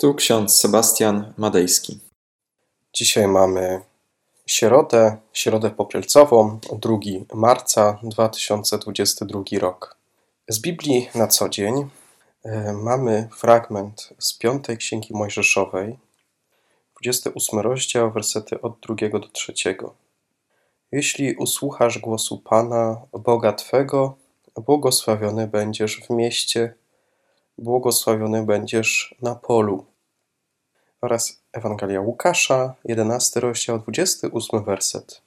Tu ksiądz Sebastian Madejski. Dzisiaj mamy środę, środę popielcową, 2 marca 2022 rok. Z Biblii na co dzień e, mamy fragment z piątej Księgi Mojżeszowej, 28 rozdział, wersety od 2 do 3. Jeśli usłuchasz głosu Pana, Boga Twego, błogosławiony będziesz w mieście, błogosławiony będziesz na polu. Oraz Ewangelia Łukasza, 11 rozdział, 28 werset.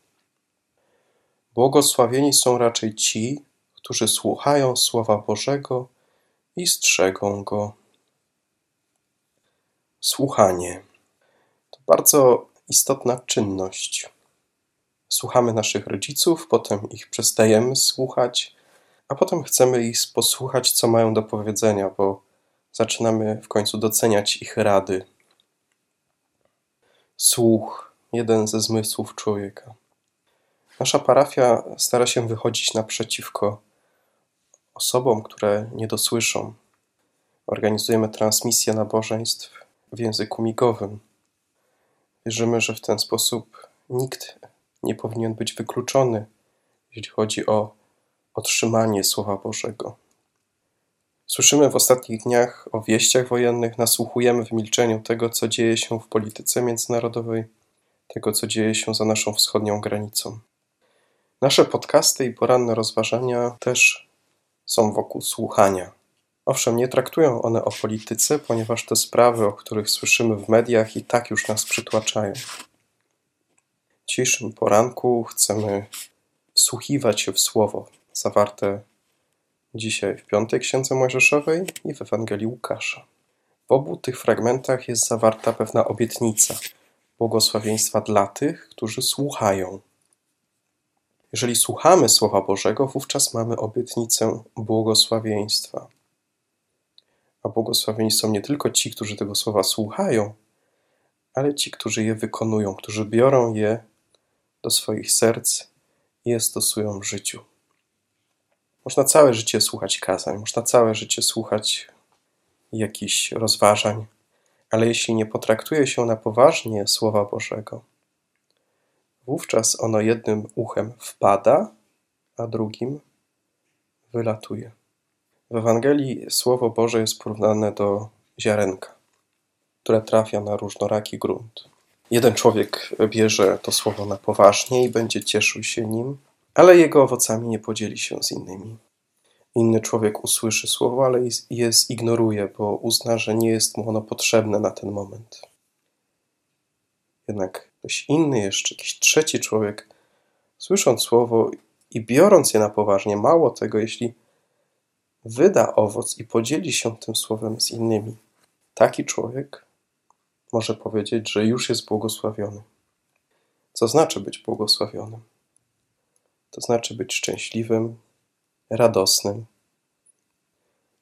Błogosławieni są raczej ci, którzy słuchają Słowa Bożego i strzegą Go. Słuchanie to bardzo istotna czynność. Słuchamy naszych rodziców, potem ich przestajemy słuchać, a potem chcemy ich posłuchać, co mają do powiedzenia, bo zaczynamy w końcu doceniać ich rady. Słuch, jeden ze zmysłów człowieka. Nasza parafia stara się wychodzić naprzeciwko osobom, które nie dosłyszą. Organizujemy transmisję nabożeństw w języku migowym. Wierzymy, że w ten sposób nikt nie powinien być wykluczony, jeśli chodzi o otrzymanie Słowa Bożego. Słyszymy w ostatnich dniach o wieściach wojennych, nasłuchujemy w milczeniu tego, co dzieje się w polityce międzynarodowej, tego, co dzieje się za naszą wschodnią granicą. Nasze podcasty i poranne rozważania też są wokół słuchania. Owszem, nie traktują one o polityce, ponieważ te sprawy, o których słyszymy w mediach, i tak już nas przytłaczają. W dzisiejszym poranku chcemy wsłuchiwać się w słowo zawarte dzisiaj w piątej Księdze Mojżeszowej i w Ewangelii Łukasza. W obu tych fragmentach jest zawarta pewna obietnica błogosławieństwa dla tych, którzy słuchają. Jeżeli słuchamy Słowa Bożego, wówczas mamy obietnicę błogosławieństwa. A błogosławieni są nie tylko ci, którzy tego słowa słuchają, ale ci, którzy je wykonują, którzy biorą je do swoich serc i je stosują w życiu. Można całe życie słuchać kazań, można całe życie słuchać jakichś rozważań, ale jeśli nie potraktuje się na poważnie Słowa Bożego, wówczas ono jednym uchem wpada, a drugim wylatuje. W Ewangelii Słowo Boże jest porównane do ziarenka, które trafia na różnoraki grunt. Jeden człowiek bierze to słowo na poważnie i będzie cieszył się nim, ale jego owocami nie podzieli się z innymi. Inny człowiek usłyszy słowo, ale je zignoruje, bo uzna, że nie jest mu ono potrzebne na ten moment. Jednak ktoś inny, jeszcze jakiś trzeci człowiek, słysząc słowo i biorąc je na poważnie, mało tego, jeśli wyda owoc i podzieli się tym słowem z innymi, taki człowiek może powiedzieć, że już jest błogosławiony. Co znaczy być błogosławionym? To znaczy być szczęśliwym, radosnym,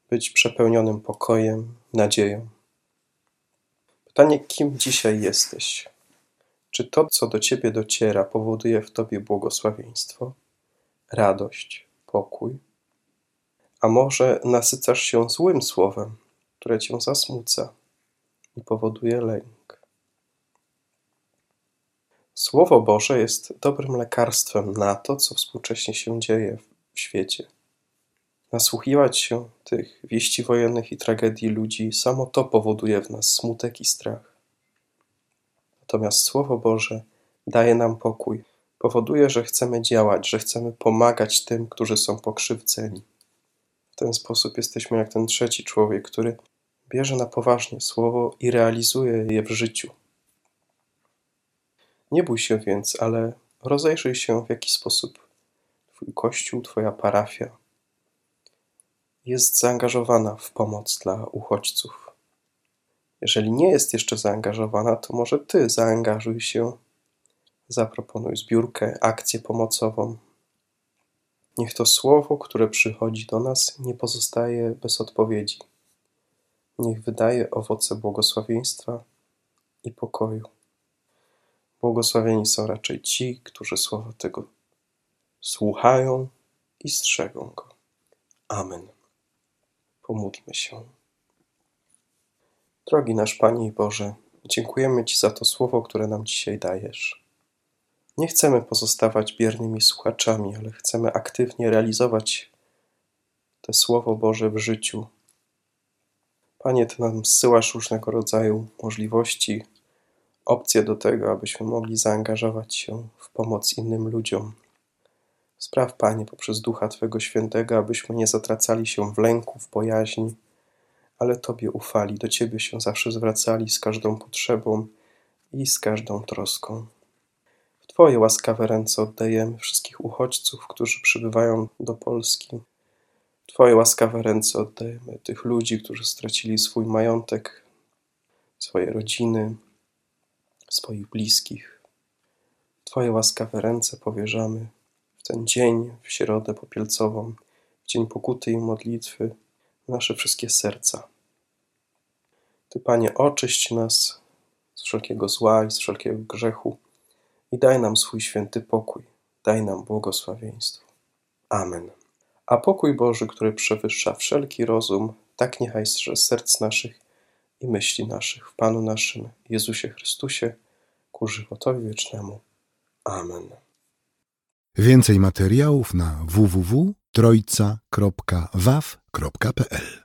być przepełnionym pokojem, nadzieją. Pytanie, kim dzisiaj jesteś? Czy to, co do ciebie dociera, powoduje w tobie błogosławieństwo, radość, pokój? A może nasycasz się złym słowem, które cię zasmuca i powoduje lęk? Słowo Boże jest dobrym lekarstwem na to, co współcześnie się dzieje w świecie. Nasłuchiwać się tych wieści wojennych i tragedii ludzi, samo to powoduje w nas smutek i strach. Natomiast Słowo Boże daje nam pokój, powoduje, że chcemy działać, że chcemy pomagać tym, którzy są pokrzywdzeni. W ten sposób jesteśmy jak ten trzeci człowiek, który bierze na poważnie Słowo i realizuje je w życiu. Nie bój się więc, ale rozejrzyj się, w jaki sposób Twój kościół, Twoja parafia jest zaangażowana w pomoc dla uchodźców. Jeżeli nie jest jeszcze zaangażowana, to może Ty zaangażuj się, zaproponuj zbiórkę, akcję pomocową. Niech to słowo, które przychodzi do nas, nie pozostaje bez odpowiedzi. Niech wydaje owoce błogosławieństwa i pokoju. Błogosławieni są raczej ci, którzy słowa tego słuchają i strzegą go. Amen. Pomódlmy się. Drogi nasz Panie i Boże, dziękujemy Ci za to słowo, które nam dzisiaj dajesz. Nie chcemy pozostawać biernymi słuchaczami, ale chcemy aktywnie realizować to Słowo Boże w życiu. Panie, Ty nam zsyłasz różnego rodzaju możliwości, opcje do tego, abyśmy mogli zaangażować się w pomoc innym ludziom. Spraw, Panie, poprzez Ducha Twego Świętego, abyśmy nie zatracali się w lęku, w bojaźni, ale Tobie ufali, do Ciebie się zawsze zwracali z każdą potrzebą i z każdą troską. W Twoje łaskawe ręce oddajemy wszystkich uchodźców, którzy przybywają do Polski. W Twoje łaskawe ręce oddajemy tych ludzi, którzy stracili swój majątek, swoje rodziny, swoich bliskich. Twoje łaskawe ręce powierzamy w ten dzień, w środę popielcową, w dzień pokuty i modlitwy, nasze wszystkie serca. Ty, Panie, oczyść nas z wszelkiego zła i z wszelkiego grzechu i daj nam swój święty pokój, daj nam błogosławieństwo. Amen. A pokój Boży, który przewyższa wszelki rozum, tak niechaj strze serc naszych i myśli naszych w Panu naszym Jezusie Chrystusie ku żywotowi wiecznemu. Amen. Więcej materiałów na www.trojca.waw.pl